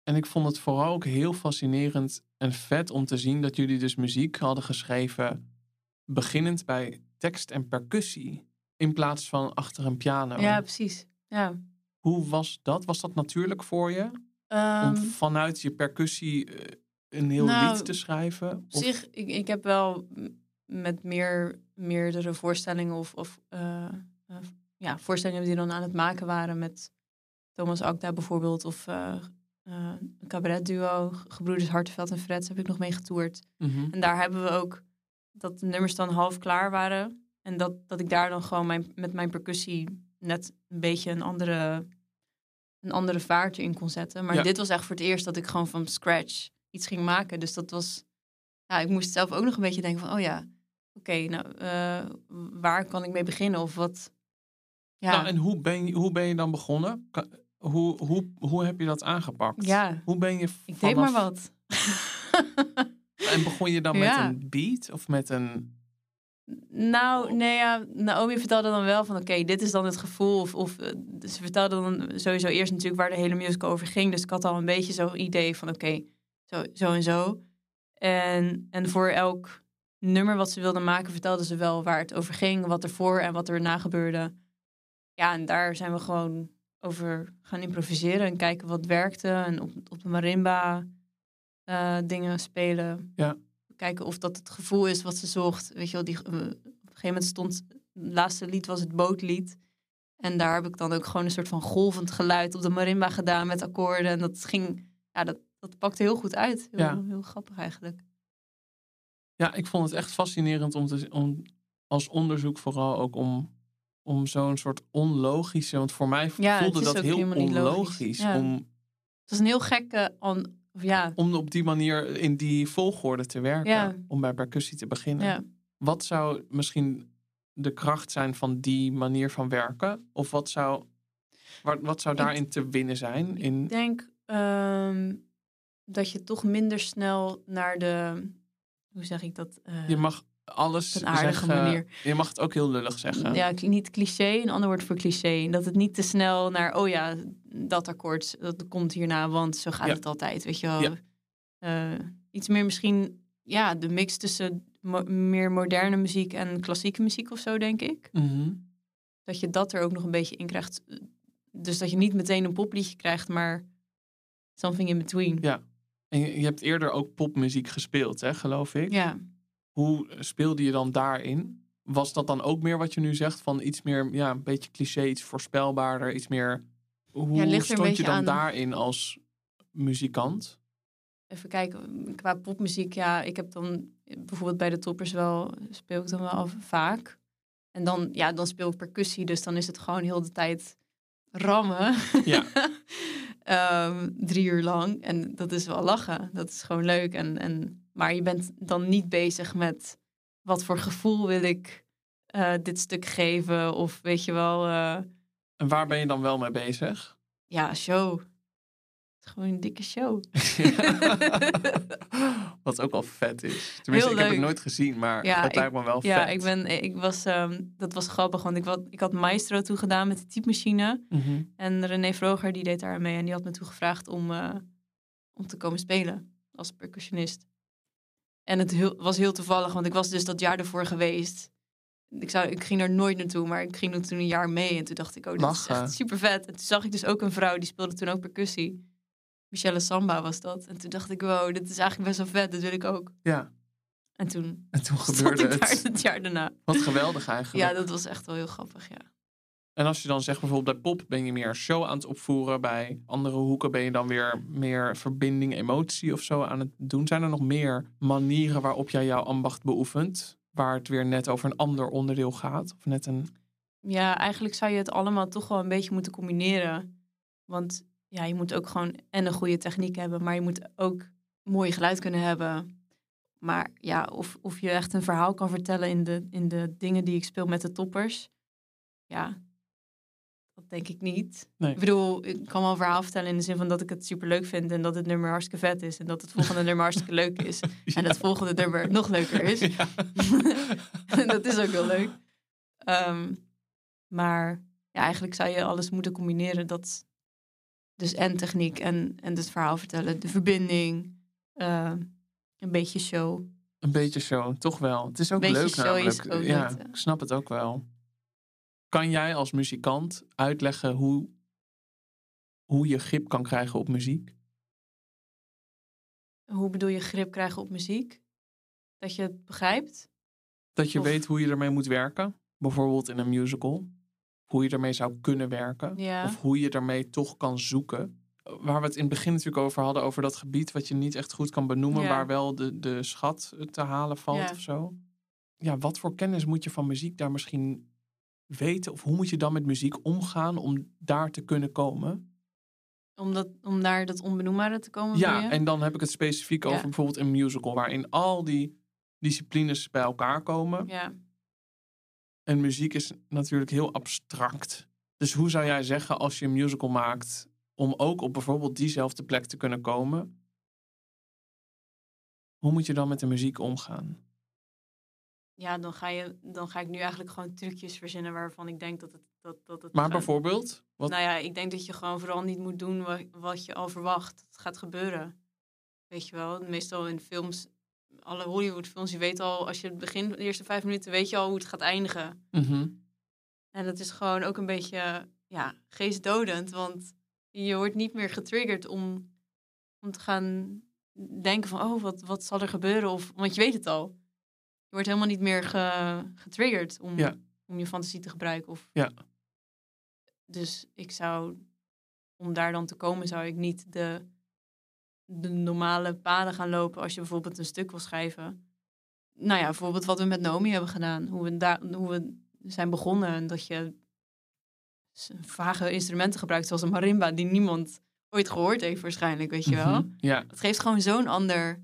En ik vond het vooral ook heel fascinerend en vet om te zien dat jullie dus muziek hadden geschreven. beginnend bij tekst en percussie. In plaats van achter een piano. Ja, precies. Ja. Hoe was dat? Was dat natuurlijk voor je? Ehm, om vanuit je percussie eh, een heel Nou, lied te schrijven? Op Of- zich, ik, ik heb wel met meer, meerdere voorstellingen of, of eh, eh, ja, voorstellingen die dan aan het maken waren met Thomas Akda bijvoorbeeld. Of eh, een cabaretduo, Gebroeders Hartenveld en Freds heb ik nog mee getoerd. Mhm. En daar hebben we ook dat de nummers dan half klaar waren. En dat, dat ik daar dan gewoon mijn, met mijn percussie net een beetje een andere, een andere vaart in kon zetten. Maar Ja. dit was echt voor het eerst dat ik gewoon van scratch iets ging maken. Dus dat was... Ja, ik moest zelf ook nog een beetje denken van... Oh ja, oké, nou, eh, waar kan ik mee beginnen? Of wat... Ja, Nou, en hoe ben, je, hoe ben je dan begonnen? Hoe, hoe, hoe heb je dat aangepakt? ja Hoe ben je ik deed maar wat. [LAUGHS] En begon je dan met een beat of met een... Nou, nee, ja, Naomi vertelde dan wel van, oké, dit is dan het gevoel. Of, of eh, ze vertelde dan sowieso eerst natuurlijk waar de hele musical over ging. Dus ik had al een beetje zo'n idee van, oké, zo, zo en zo. En, en voor elk nummer wat ze wilde maken, vertelde ze wel waar het over ging. Wat er voor en wat er na gebeurde. Ja, en daar zijn we gewoon over gaan improviseren en kijken wat werkte. En op, op de marimba eh, dingen spelen. Ja. Kijken of dat het gevoel is wat ze zocht. Weet je wel, die, eh, op een gegeven moment stond... Het laatste lied was het bootlied. En daar heb ik dan ook gewoon een soort van golvend geluid op de marimba gedaan met akkoorden. En dat ging... Ja, dat, dat pakte heel goed uit. Heel, Ja. heel grappig eigenlijk. Ja, ik vond het echt fascinerend om, te, om als onderzoek vooral ook om, om zo'n soort onlogische... Want voor mij Ja, voelde is dat heel onlogisch. Ja. Om, Het was een heel gekke... On, ja, om op die manier in die volgorde te werken. Ja. Om bij percussie te beginnen. Wat zou misschien de kracht zijn van die manier van werken? Of wat zou, wat, wat zou Ik- daarin te winnen zijn? In, Ik denk ehm, dat je toch minder snel naar de... Hoe zeg ik dat? Eh, je mag alles op een aardige zeggen. manier. Je mag het ook heel lullig zeggen. Ja, niet cliché, een ander woord voor cliché. Dat het niet te snel naar, oh ja, dat akkoord, dat komt hierna, want zo gaat Ja. het altijd, weet je wel. Ja. Eh, iets meer misschien, ja, de mix tussen mo- meer moderne muziek en klassieke muziek of zo, denk ik. Mhm. Dat je dat er ook nog een beetje in krijgt. Dus dat je niet meteen een popliedje krijgt, maar something in between. Ja. En je, je hebt eerder ook popmuziek gespeeld, hè, geloof ik. Ja. Hoe speelde je dan daarin? Was dat dan ook meer wat je nu zegt? Van iets meer, ja, een beetje cliché, iets voorspelbaarder, iets meer... Hoe Ja, ligt een stond je dan aan- daarin als muzikant? Even kijken, qua popmuziek, ja, ik heb dan bijvoorbeeld bij de toppers wel, speel ik dan wel vaak. En dan, ja, dan speel ik percussie, dus dan is het gewoon heel de tijd rammen. Ja. [LAUGHS] Ehm, drie uur lang. En dat is wel lachen. Dat is gewoon leuk. En, en, maar je bent dan niet bezig met wat voor gevoel wil ik eh, dit stuk geven. Of weet je wel, eh, En waar ben je dan wel mee bezig? ja, show. Gewoon een dikke show. [LAUGHS] Wat ook wel vet is. Tenminste, Heel ik heb het leuk. nooit gezien, maar Ja, het ik- lijkt me wel Ja, vet. ik ben, ik was, ehm, dat was grappig, want ik, had, ik had Maestro toegedaan met de typemachine. Mhm. En René Vroger, die deed daar mee en die had me toen gevraagd om, eh, om te komen spelen als percussionist. En het heel- was heel toevallig, want ik was dus dat jaar ervoor geweest. Ik, zou, ik ging er nooit naartoe, maar ik ging er toen een jaar mee. En toen dacht ik, oh, dit is echt super vet. En toen zag ik dus ook een vrouw, die speelde toen ook percussie. Michelle Samba was dat. En toen dacht ik, wow, dit is eigenlijk best wel vet, dat wil ik ook. Ja, En toen en toen [LAUGHS] gebeurde het. het jaar daarna. Wat geweldig eigenlijk. Ja, dat was echt wel heel grappig, ja. En als je dan zegt bijvoorbeeld bij pop ben je meer show aan het opvoeren. Bij andere hoeken ben je dan weer meer verbinding, emotie of zo aan het doen. Zijn er nog meer manieren waarop jij jouw ambacht beoefent? Waar het weer net over een ander onderdeel gaat? Of net een... Ja, eigenlijk zou je het allemaal toch wel een beetje moeten combineren. Want ja, je moet ook gewoon en een goede techniek hebben, maar je moet ook mooi geluid kunnen hebben. Maar ja, of, of je echt een verhaal kan vertellen in de, in de dingen die ik speel met de toppers. Ja, dat denk ik niet. Nee. Ik bedoel, ik kan wel een verhaal vertellen in de zin van dat ik het superleuk vind en dat het nummer hartstikke vet is en dat het volgende nummer hartstikke leuk is [LAUGHS] en het volgende nummer nog leuker is. Ja. [LAUGHS] dat is ook heel leuk. Ehm, maar ja, eigenlijk zou je alles moeten combineren. Dat, dus en techniek en, en het verhaal vertellen, de verbinding, ehm, een beetje show. Een beetje zo, toch wel. Het is ook Beetje leuk show namelijk. ook ja, eh. ik snap het ook wel. Kan jij als muzikant uitleggen hoe, hoe je grip kan krijgen op muziek? Hoe bedoel je grip krijgen op muziek? Dat je het begrijpt? Dat je Of- weet hoe je ermee moet werken? Bijvoorbeeld in een musical. Hoe je ermee zou kunnen werken. Ja. Of hoe je ermee toch kan zoeken. Waar we het in het begin natuurlijk over hadden. Over dat gebied wat je niet echt goed kan benoemen. Ja. Waar wel de, de schat te halen valt Ja. of zo. Ja, wat voor kennis moet je van muziek daar misschien weten? Of hoe moet je dan met muziek omgaan om daar te kunnen komen? Om, dat, om naar dat onbenoembare te komen? Ja, en dan heb ik het specifiek Ja. over bijvoorbeeld een musical. Waarin al die disciplines bij elkaar komen. ja. En muziek is natuurlijk heel abstract. Dus hoe zou jij zeggen als je een musical maakt om ook op bijvoorbeeld diezelfde plek te kunnen komen? Hoe moet je dan met de muziek omgaan? Ja, dan ga, je, dan ga ik nu eigenlijk gewoon trucjes verzinnen waarvan ik denk dat het. Dat, dat het Maar gaat- bijvoorbeeld, wat, Nou ja, ik denk dat je gewoon vooral niet moet doen wa- wat je al verwacht. Het gaat gebeuren. Weet je wel, meestal in films, alle Hollywood-films, je weet al, als je het begin, de eerste vijf minuten, weet je al hoe het gaat eindigen. Mhm. En dat is gewoon ook een beetje, ja, geestdodend. Want je wordt niet meer getriggerd om, om te gaan denken van, oh, wat, wat zal er gebeuren? Of, want je weet het al. Je wordt helemaal niet meer ge- getriggerd om, Ja. om je fantasie te gebruiken. Of, Ja. Dus ik zou, om daar dan te komen, zou ik niet de, de normale paden gaan lopen als je bijvoorbeeld een stuk wil schrijven. Nou ja, bijvoorbeeld wat we met Nomi hebben gedaan. Hoe we, daar, hoe we zijn begonnen. En dat je vage instrumenten gebruikt, zoals een marimba, die niemand ooit gehoord heeft waarschijnlijk, weet je wel. Mhm. Ja, Het geeft gewoon zo'n ander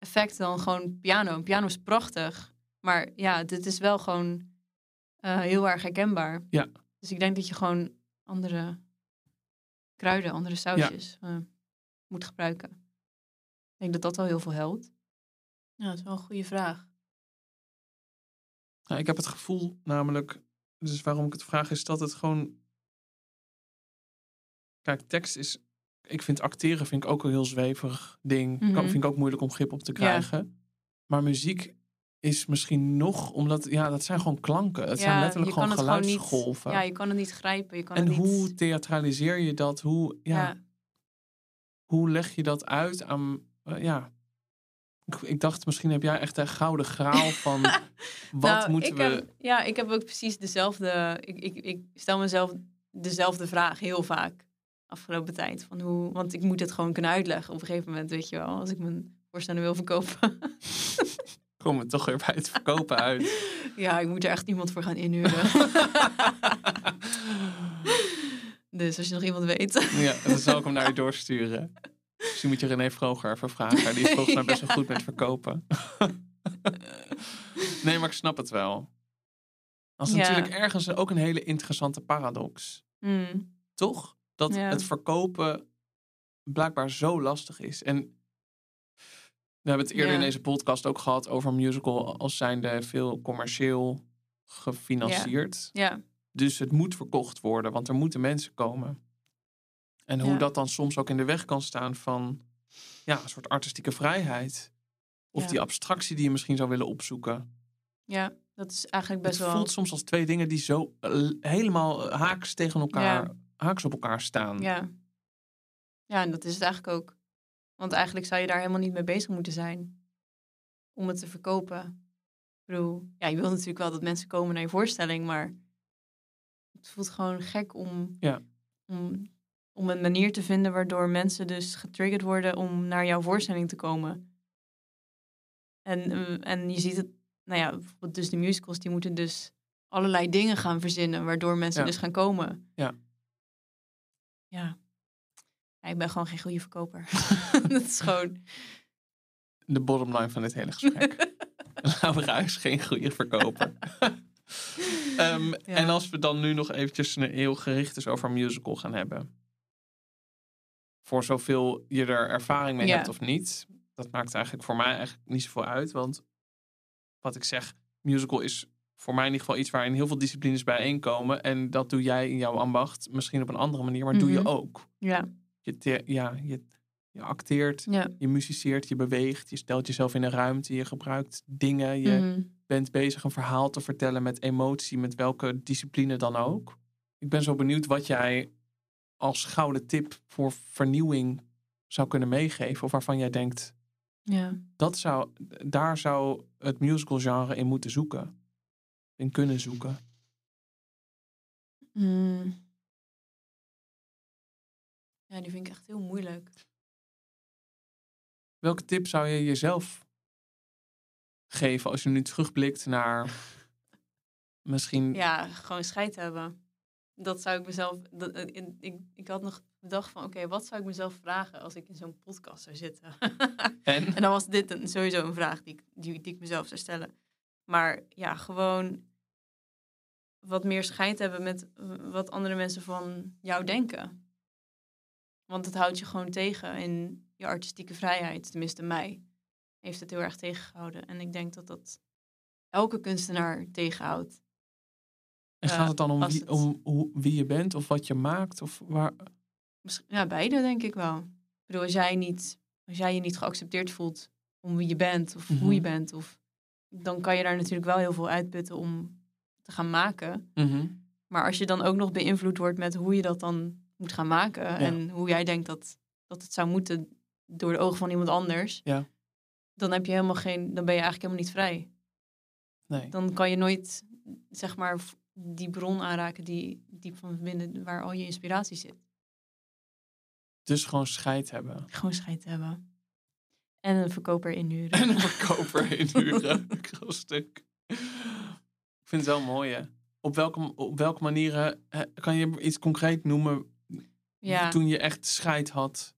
effect dan gewoon piano. Een piano is prachtig, maar ja, dit is wel gewoon eh, heel erg herkenbaar. Ja. Dus ik denk dat je gewoon andere kruiden, andere sausjes eh, moet gebruiken. Ik denk dat dat al heel veel helpt. Ja, dat is wel een goede vraag. Nou, ik heb het gevoel namelijk, dus waarom ik het vraag is dat het gewoon... Kijk, tekst is, ik vind acteren vind ik ook een heel zweverig ding. Mhm. vind ik ook moeilijk om grip op te krijgen. Maar muziek is misschien nog, omdat, ja, dat zijn gewoon klanken. Het zijn letterlijk gewoon het gewoon niet- geluidsgolven. Ja, je kan het niet grijpen. Je kan en het niet... hoe theatraliseer je dat? Hoe, ja, ja. hoe leg je dat uit aan, eh, ja... Ik, ik dacht, misschien heb jij echt een gouden graal van... [LAUGHS] wat Nou, moeten we... Heb, ja, ik heb ook precies dezelfde. Ik, ik, ik stel mezelf dezelfde vraag heel vaak afgelopen tijd. Van hoe, want ik moet het gewoon kunnen uitleggen op een gegeven moment, weet je wel. Als ik mijn voorstelling wil verkopen. [LAUGHS] Komen we toch weer bij het verkopen uit. [LAUGHS] ja, ik moet er echt iemand voor gaan inhuren. [LAUGHS] dus als je nog iemand weet. Ja, dan zal ik hem naar je doorsturen. Misschien moet je René Vroger even vragen. Die is volgens mij best wel goed met verkopen. nee, maar ik snap het wel. Dat is Ja. natuurlijk ergens ook een hele interessante paradox. Hmm, Toch? Dat Ja. het verkopen blijkbaar zo lastig is. En we hebben het eerder Ja. in deze podcast ook gehad over musical als zijnde veel commercieel gefinancierd. ja, Dus het moet verkocht worden, want er moeten mensen komen. En hoe dat dan soms ook in de weg kan staan van ja, een soort artistieke vrijheid. Of die abstractie die je misschien zou willen opzoeken. ja, dat is eigenlijk best het wel. voelt soms als twee dingen die zo eh, helemaal haaks tegen elkaar. Haaks op elkaar staan. Ja. ja, en dat is het eigenlijk ook. Want eigenlijk zou je daar helemaal niet mee bezig moeten zijn om het te verkopen. Ik bedoel, ja, je wil natuurlijk wel dat mensen komen naar je voorstelling, maar het voelt gewoon gek om, Ja. om, om een manier te vinden waardoor mensen dus getriggerd worden om naar jouw voorstelling te komen. En, eh, en je ziet het, nou ja, bijvoorbeeld dus de musicals, die moeten dus allerlei dingen gaan verzinnen, waardoor mensen Ja. dus gaan komen. Ja. Ja. Ja, ik ben gewoon geen goede verkoper. [LAUGHS] [LAUGHS] dat is gewoon. de bottom line van dit hele gesprek. [LAUGHS] Laura is geen goede verkoper. Ehm, En als we dan nu nog eventjes een heel gericht is over musical gaan hebben. Voor zoveel je er ervaring mee Ja. hebt of niet. Dat maakt eigenlijk voor mij eigenlijk niet zoveel uit. Want wat ik zeg, musical is voor mij in ieder geval iets waarin heel veel disciplines bijeenkomen. En dat doe jij in jouw ambacht. Misschien op een andere manier, maar doe je Mhm. ook. Ja, Je, te- ja, je, je acteert, ja. je muziceert, je beweegt. Je stelt jezelf in een ruimte. Je gebruikt dingen. Je Mhm. bent bezig een verhaal te vertellen met emotie, met welke discipline dan ook. Ik ben zo benieuwd wat jij als gouden tip voor vernieuwing zou kunnen meegeven. Of waarvan jij denkt, ja. dat zou, daar zou het musical genre in moeten zoeken. In kunnen zoeken. Mm. Ja, die vind ik echt heel moeilijk. Welke tip zou je jezelf geven als je nu terugblikt naar [LAUGHS] misschien... Ja, gewoon scheid hebben. Dat zou ik mezelf. Dat, eh, in- ik, ik had nog bedacht van: oké, wat zou ik mezelf vragen als ik in zo'n podcast zou zitten? [LAUGHS] En? en dan was dit een, sowieso een vraag die, ik- die, die ik mezelf zou stellen. Maar ja, gewoon wat meer scheid hebben met eh, wat andere mensen van jou denken. Want het houdt je gewoon tegen in je artistieke vrijheid. Tenminste, mij heeft het heel erg tegengehouden. En ik denk dat dat elke kunstenaar tegenhoudt. En gaat het dan om, wie, om hoe, wie je bent of wat je maakt? Of waar... Ja, beide denk ik wel. Ik bedoel, als jij, niet, als jij je niet geaccepteerd voelt om wie je bent of hoe je Mhm. bent, of, dan kan je daar natuurlijk wel heel veel uitputten om te gaan maken. Mhm. Maar als je dan ook nog beïnvloed wordt met hoe je dat dan moet gaan maken en hoe jij denkt dat, dat het zou moeten door de ogen van iemand anders, Ja. dan heb je helemaal geen, dan ben je eigenlijk helemaal niet vrij. Nee. Dan kan je nooit, zeg maar, die bron aanraken die diep van binnen, waar al je inspiratie zit. Dus gewoon scheid hebben. Gewoon scheid hebben. En een verkoper inhuren. En een verkoper inhuren. [LAUGHS] Groot stuk. Ik vind het wel mooi, hè? Op welke, op welke manieren kan je iets concreet noemen Ja, toen je echt scheid had?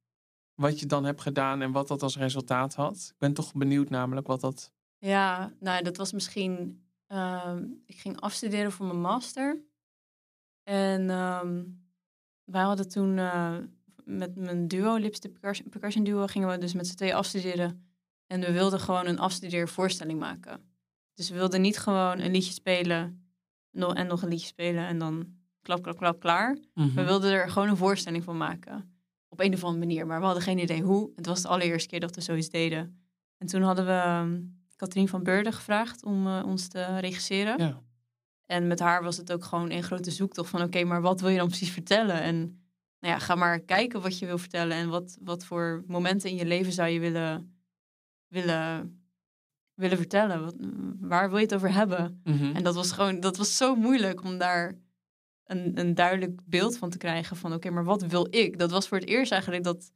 Wat je dan hebt gedaan en wat dat als resultaat had? Ik ben toch benieuwd namelijk wat dat... ja nou, dat was misschien... ehm, ik ging afstuderen voor mijn master. En ehm, wij hadden toen eh, met mijn duo, Lipstick Percussion, percussion Duo, gingen we dus met z'n tweeën afstuderen. En we wilden gewoon een afstudeervoorstelling maken. Dus we wilden niet gewoon een liedje spelen en nog een liedje spelen en dan klap, klap, klap, klaar. Mhm. We wilden er gewoon een voorstelling van maken. Op een of andere manier. Maar we hadden geen idee hoe. Het was de allereerste keer dat we zoiets deden. En toen hadden we ehm, Katrien van Beurden gevraagd om eh, ons te regisseren. Ja. En met haar was het ook gewoon een grote zoektocht van... oké, maar wat wil je dan precies vertellen? En nou ja, ga maar kijken wat je wil vertellen... en wat, wat voor momenten in je leven zou je willen, willen, willen vertellen. Wat, waar wil je het over hebben? Mhm. En dat was gewoon, dat was zo moeilijk om daar een, een duidelijk beeld van te krijgen van oké, maar wat wil ik? Dat was voor het eerst eigenlijk dat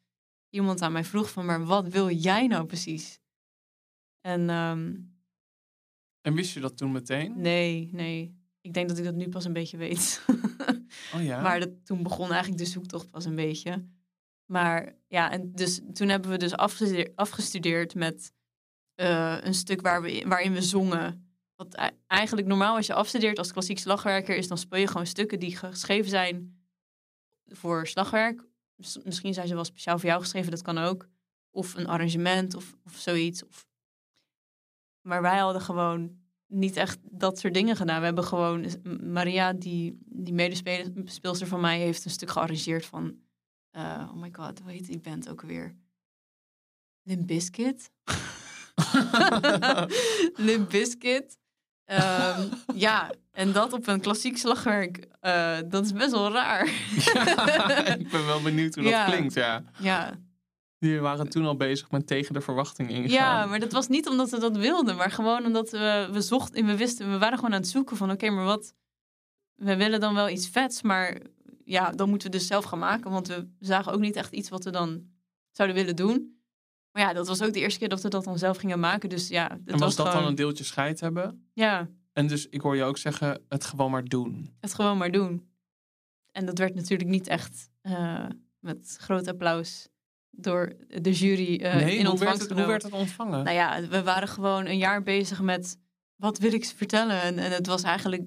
iemand aan mij vroeg van maar wat wil jij nou precies? En ehm, En wist je dat toen meteen? nee, nee. Ik denk dat ik dat nu pas een beetje weet. [LAUGHS] Oh ja? Maar dat, toen begon eigenlijk de zoektocht pas een beetje. Maar ja, en dus toen hebben we dus afgestudeerd, afgestudeerd met eh, een stuk waar we, waarin we zongen. Wat ei- eigenlijk normaal als je afstudeert als klassiek slagwerker is, dan speel je gewoon stukken die geschreven zijn voor slagwerk. Mis- Misschien zijn ze wel speciaal voor jou geschreven, dat kan ook. Of een arrangement of, of zoiets. Of... Maar wij hadden gewoon niet echt dat soort dingen gedaan. We hebben gewoon... Maria, die, die medespeelster van mij, heeft een stuk gearrangeerd van... eh, oh my god, hoe heet die band ook weer? Limp Bizkit? [LAUGHS] [LAUGHS] Limp Bizkit. Ehm, ja, en dat op een klassiek slagwerk, eh, dat is best wel raar. Ja, [LAUGHS] ik ben wel benieuwd hoe dat klinkt, ja. ja, Jullie waren toen al bezig met tegen de verwachting ingaan. Ja, maar dat was niet omdat we dat wilden, maar gewoon omdat we, we zochten, we wisten, we waren gewoon aan het zoeken van oké, maar wat, we willen dan wel iets vets, maar ja, dan moeten we dus zelf gaan maken, want we zagen ook niet echt iets wat we dan zouden willen doen. Maar ja, dat was ook de eerste keer dat we dat dan zelf gingen maken, dus ja, het En was dat gewoon, dan een deeltje scheid hebben? ja, En dus ik hoor je ook zeggen, het gewoon maar doen. het gewoon maar doen. En dat werd natuurlijk niet echt eh, met groot applaus door de jury eh, nee, in hoe ontvangst werd, het, hoe werd het ontvangen? Nou ja, we waren gewoon een jaar bezig met wat wil ik ze vertellen. En, en het was eigenlijk,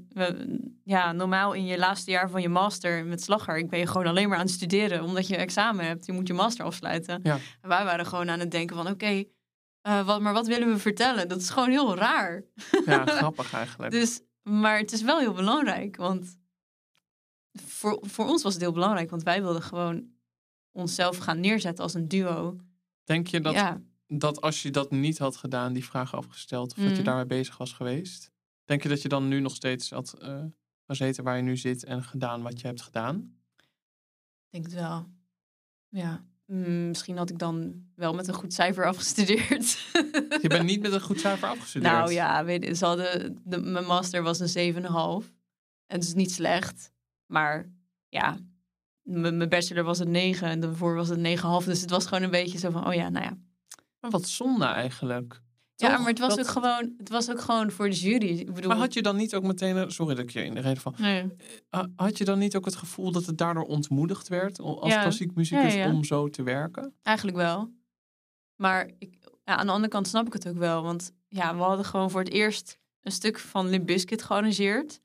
ja, normaal in je laatste jaar van je master met slagger, ik ben je gewoon alleen maar aan het studeren, omdat je examen hebt. Je moet je master afsluiten. Ja. En wij waren gewoon aan het denken van, oké, eh, wat, maar wat willen we vertellen? Dat is gewoon heel raar. Ja, [LAUGHS] grappig eigenlijk. Dus, maar het is wel heel belangrijk, want voor, voor ons was het heel belangrijk, want wij wilden gewoon onszelf gaan neerzetten als een duo. Denk je dat, ja, dat als je dat niet had gedaan, die vraag afgesteld, of dat je Mhm. daarmee bezig was geweest, denk je dat je dan nu nog steeds had eh, gezeten waar je nu zit en gedaan wat je hebt gedaan? Ik denk het wel. Ja. Mm, misschien had ik dan wel met een goed cijfer afgestudeerd. Je bent niet met een goed [LAUGHS] cijfer afgestudeerd. nou ja, weet, je, ze hadden, de, mijn master was een 7,5. En het is niet slecht. Maar ja, mijn mijn bachelor was een 9 en daarvoor was het 9,5. Dus het was gewoon een beetje zo van, oh ja, nou ja. Maar wat zonde eigenlijk. Ja, maar het was, Dat- ook gewoon, het was ook gewoon voor de jury. Ik bedoel, Maar had je dan niet ook meteen, een- sorry dat ik je in de reden van, nee. had je dan niet ook het gevoel dat het daardoor ontmoedigd werd als Ja. klassiek muzikus Ja, ja. om zo te werken? Eigenlijk wel. Maar ik, ja, aan de andere kant snap ik het ook wel. Want ja, we hadden gewoon voor het eerst een stuk van Limp Bizkit gearrangeerd.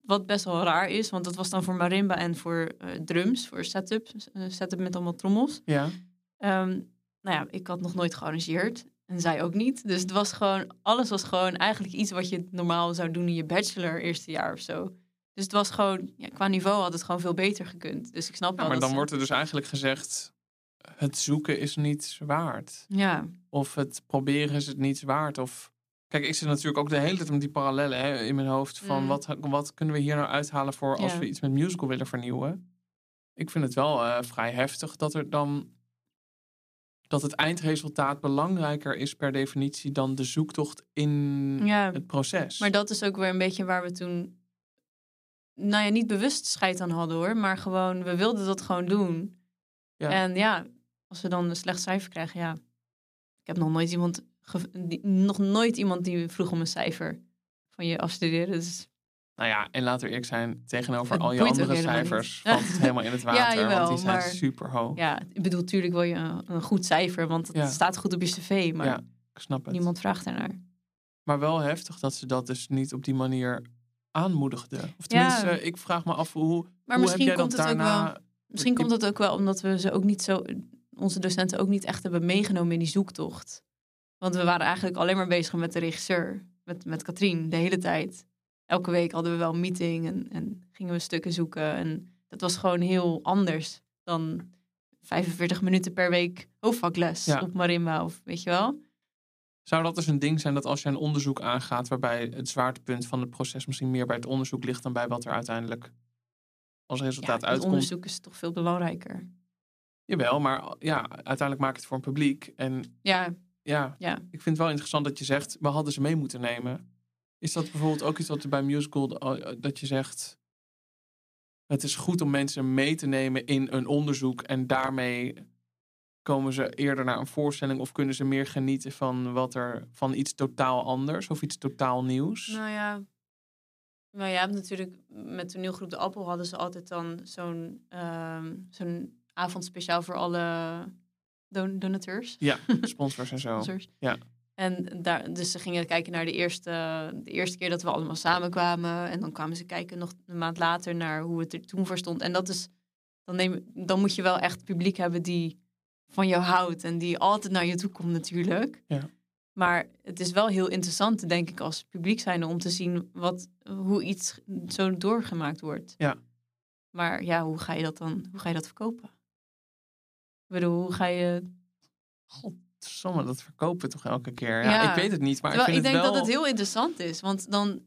Wat best wel raar is, want dat was dan voor marimba en voor eh, drums, voor setup. eh, setup met allemaal trommels. Ja. Ehm, nou ja, ik had nog nooit gearrangeerd. En zij ook niet. Dus het was gewoon, alles was gewoon eigenlijk iets wat je normaal zou doen in je bachelor eerste jaar of zo. Dus het was gewoon, ja, qua niveau had het gewoon veel beter gekund. Dus ik snap Ja, wel maar dan ze- wordt er dus eigenlijk gezegd, het zoeken is niets waard. Ja, Of het proberen is het niets waard. Of... Kijk, ik zit natuurlijk ook de hele tijd met die parallellen hè, in mijn hoofd. Van Mm. wat, wat kunnen we hier nou uithalen voor als Ja. we iets met musical willen vernieuwen? Ik vind het wel eh, vrij heftig dat er dan... Dat het eindresultaat belangrijker is per definitie dan de zoektocht in ja. het proces. Maar dat is ook weer een beetje waar we toen, nou ja, niet bewust scheid aan hadden hoor, maar gewoon, we wilden dat gewoon doen. Ja. En ja, als we dan een slecht cijfer krijgen, ja. Ik heb nog nooit iemand, die, nog nooit iemand die vroeg om een cijfer van je afstuderen. Dus Nou ja, en laten we eerlijk zijn, tegenover Het al je ook andere cijfers valt het helemaal in het [LAUGHS] water. want jawel, die zijn maar- super hoog. ja, ik bedoel, tuurlijk wil je een, een goed cijfer, want het Ja. staat goed op je cv, maar Ja, ik snap het. niemand vraagt daarnaar. Maar wel heftig dat ze dat dus niet op die manier aanmoedigden. Of Ja. tenminste, ik vraag me af hoe, Maar hoe heb misschien jij komt dat het ook daarna... wel Misschien komt dat ook wel omdat we ze ook niet zo, onze docenten ook niet echt hebben meegenomen in die zoektocht. Want we waren eigenlijk alleen maar bezig met de regisseur, met, met Katrien, de hele tijd. Elke week hadden we wel een meeting en, en gingen we stukken zoeken. En dat was gewoon heel anders dan 45 minuten per week hoofdvakles Ja. op marimba of weet je wel. Zou dat dus een ding zijn dat als je een onderzoek aangaat... waarbij het zwaartepunt van het proces misschien meer bij het onderzoek ligt... dan bij wat er uiteindelijk als Ja, resultaat het uitkomt? onderzoek is toch veel belangrijker. Jawel, maar ja, uiteindelijk maakt het voor een publiek. En Ja, ja, Ja. ik vind het wel interessant dat je zegt... we hadden ze mee moeten nemen. Is dat bijvoorbeeld ook iets wat bij musical... eh, dat je zegt... het is goed om mensen mee te nemen in een onderzoek... en daarmee komen ze eerder naar een voorstelling... of kunnen ze meer genieten van, wat er, van iets totaal anders... of iets totaal nieuws? Nou ja. Je hebt natuurlijk met toneelgroep De Appel hadden ze altijd dan zo'n ehm, zo'n avond speciaal voor alle don donateurs. Ja, [LAUGHS] sponsors en zo. sponsors. ja. En daar, dus ze gingen kijken naar de eerste, de eerste keer dat we allemaal samenkwamen. En dan kwamen ze kijken nog een maand later naar hoe het er toen voor stond. En dat is, dan, neem, dan moet je wel echt publiek hebben die van jou houdt. En die altijd naar je toe komt natuurlijk. Ja. Maar het is wel heel interessant, denk ik, als publiek zijnde om te zien wat, hoe iets zo doorgemaakt wordt. Ja. Maar ja, hoe ga je dat dan, hoe ga je dat verkopen? Ik bedoel, hoe ga je... Godsamme, dat verkopen toch elke keer? Ja, Ja. ik weet het niet, maar Terwijl ik ik, vind denk het wel... dat het heel interessant is, want dan...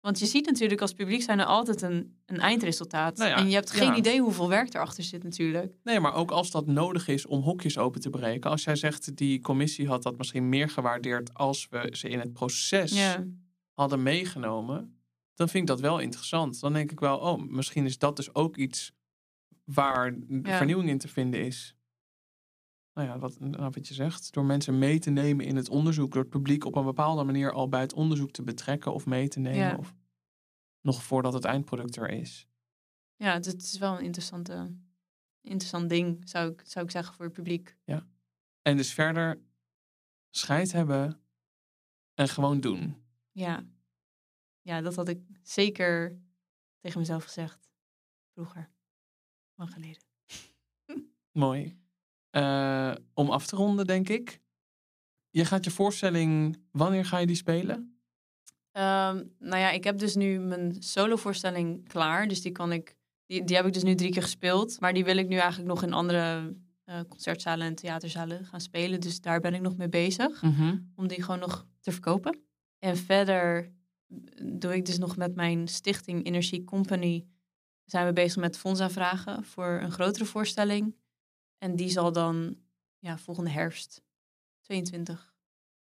Want je ziet natuurlijk als publiek zijn er altijd een, een eindresultaat. Nou ja, en je hebt geen ja. idee hoeveel werk erachter zit natuurlijk. Nee, maar ook als dat nodig is om hokjes open te breken. Als jij zegt, die commissie had dat misschien meer gewaardeerd als we ze in het proces Ja, hadden meegenomen. Dan vind ik dat wel interessant. Dan denk ik wel, oh, misschien is dat dus ook iets waar vernieuwing in te vinden is. Nou ja, wat, nou, wat je zegt. Door mensen mee te nemen in het onderzoek. Door het publiek op een bepaalde manier al bij het onderzoek te betrekken of mee te nemen. Ja. Of nog voordat het eindproduct er is. ja het, het is wel een interessante interessant ding, zou ik, zou ik zeggen, voor het publiek. En dus verder scheid hebben en gewoon doen. Ja. ja, dat had ik zeker tegen mezelf gezegd. Vroeger. Lang geleden. [LAUGHS] Mooi. Eh, om af te ronden, denk ik. Je gaat je voorstelling, wanneer ga je die spelen? Ehm, nou ja, ik heb dus nu mijn solovoorstelling klaar. Dus die kan ik. Die, die heb ik dus nu drie keer gespeeld. Maar die wil ik nu eigenlijk nog in andere eh, concertzalen en theaterzalen gaan spelen. Dus daar ben ik nog mee bezig. Om die gewoon nog te verkopen. En verder doe ik dus nog met mijn stichting Energy Company. Zijn we bezig met fondsaanvragen voor een grotere voorstelling. En die zal dan ja, volgende herfst 22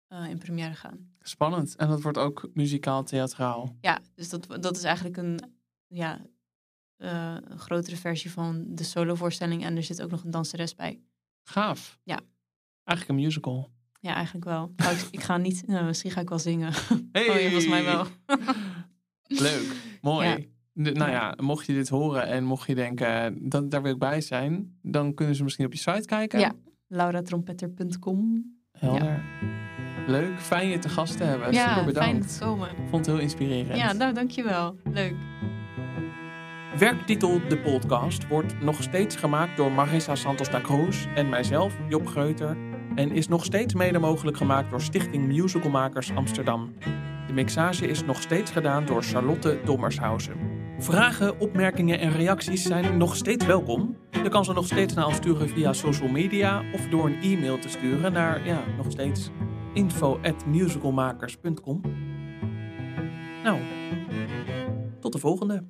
eh, in première gaan. Spannend. En dat wordt ook muzikaal theatraal. Ja, dus dat, dat is eigenlijk een, ja, eh, een grotere versie van de solovoorstelling. En er zit ook nog een danseres bij. Gaaf. Ja. Eigenlijk een musical. Ja, eigenlijk wel. Ik, ik ga niet, nou, misschien ga ik wel zingen. Hey! [LAUGHS] Oh ja, volgens mij wel. [LAUGHS] Leuk. Mooi. Ja. De- nou Ja. ja, mocht je dit horen en mocht je denken, dat, daar wil ik bij zijn, dan kunnen ze misschien op je site kijken. Ja. lauratrompetter.com. Helder. Leuk. Fijn je te gast te hebben. Ja, Super fijn bedankt. te komen. Vond het heel inspirerend. Ja, nou, dankjewel. Leuk. Werktitel De Podcast wordt nog steeds gemaakt door Marissa Santos da Cruz en mijzelf, Job Greuter. En is nog steeds mede mogelijk gemaakt door Stichting Musicalmakers Amsterdam. De mixage is nog steeds gedaan door Charlotte Dommershausen. Vragen, opmerkingen en reacties zijn nog steeds welkom. Je kan ze nog steeds naar ons sturen via social media of door een e-mail te sturen naar, ja, nog steeds info@musicalmakers.com. Nou, tot de volgende.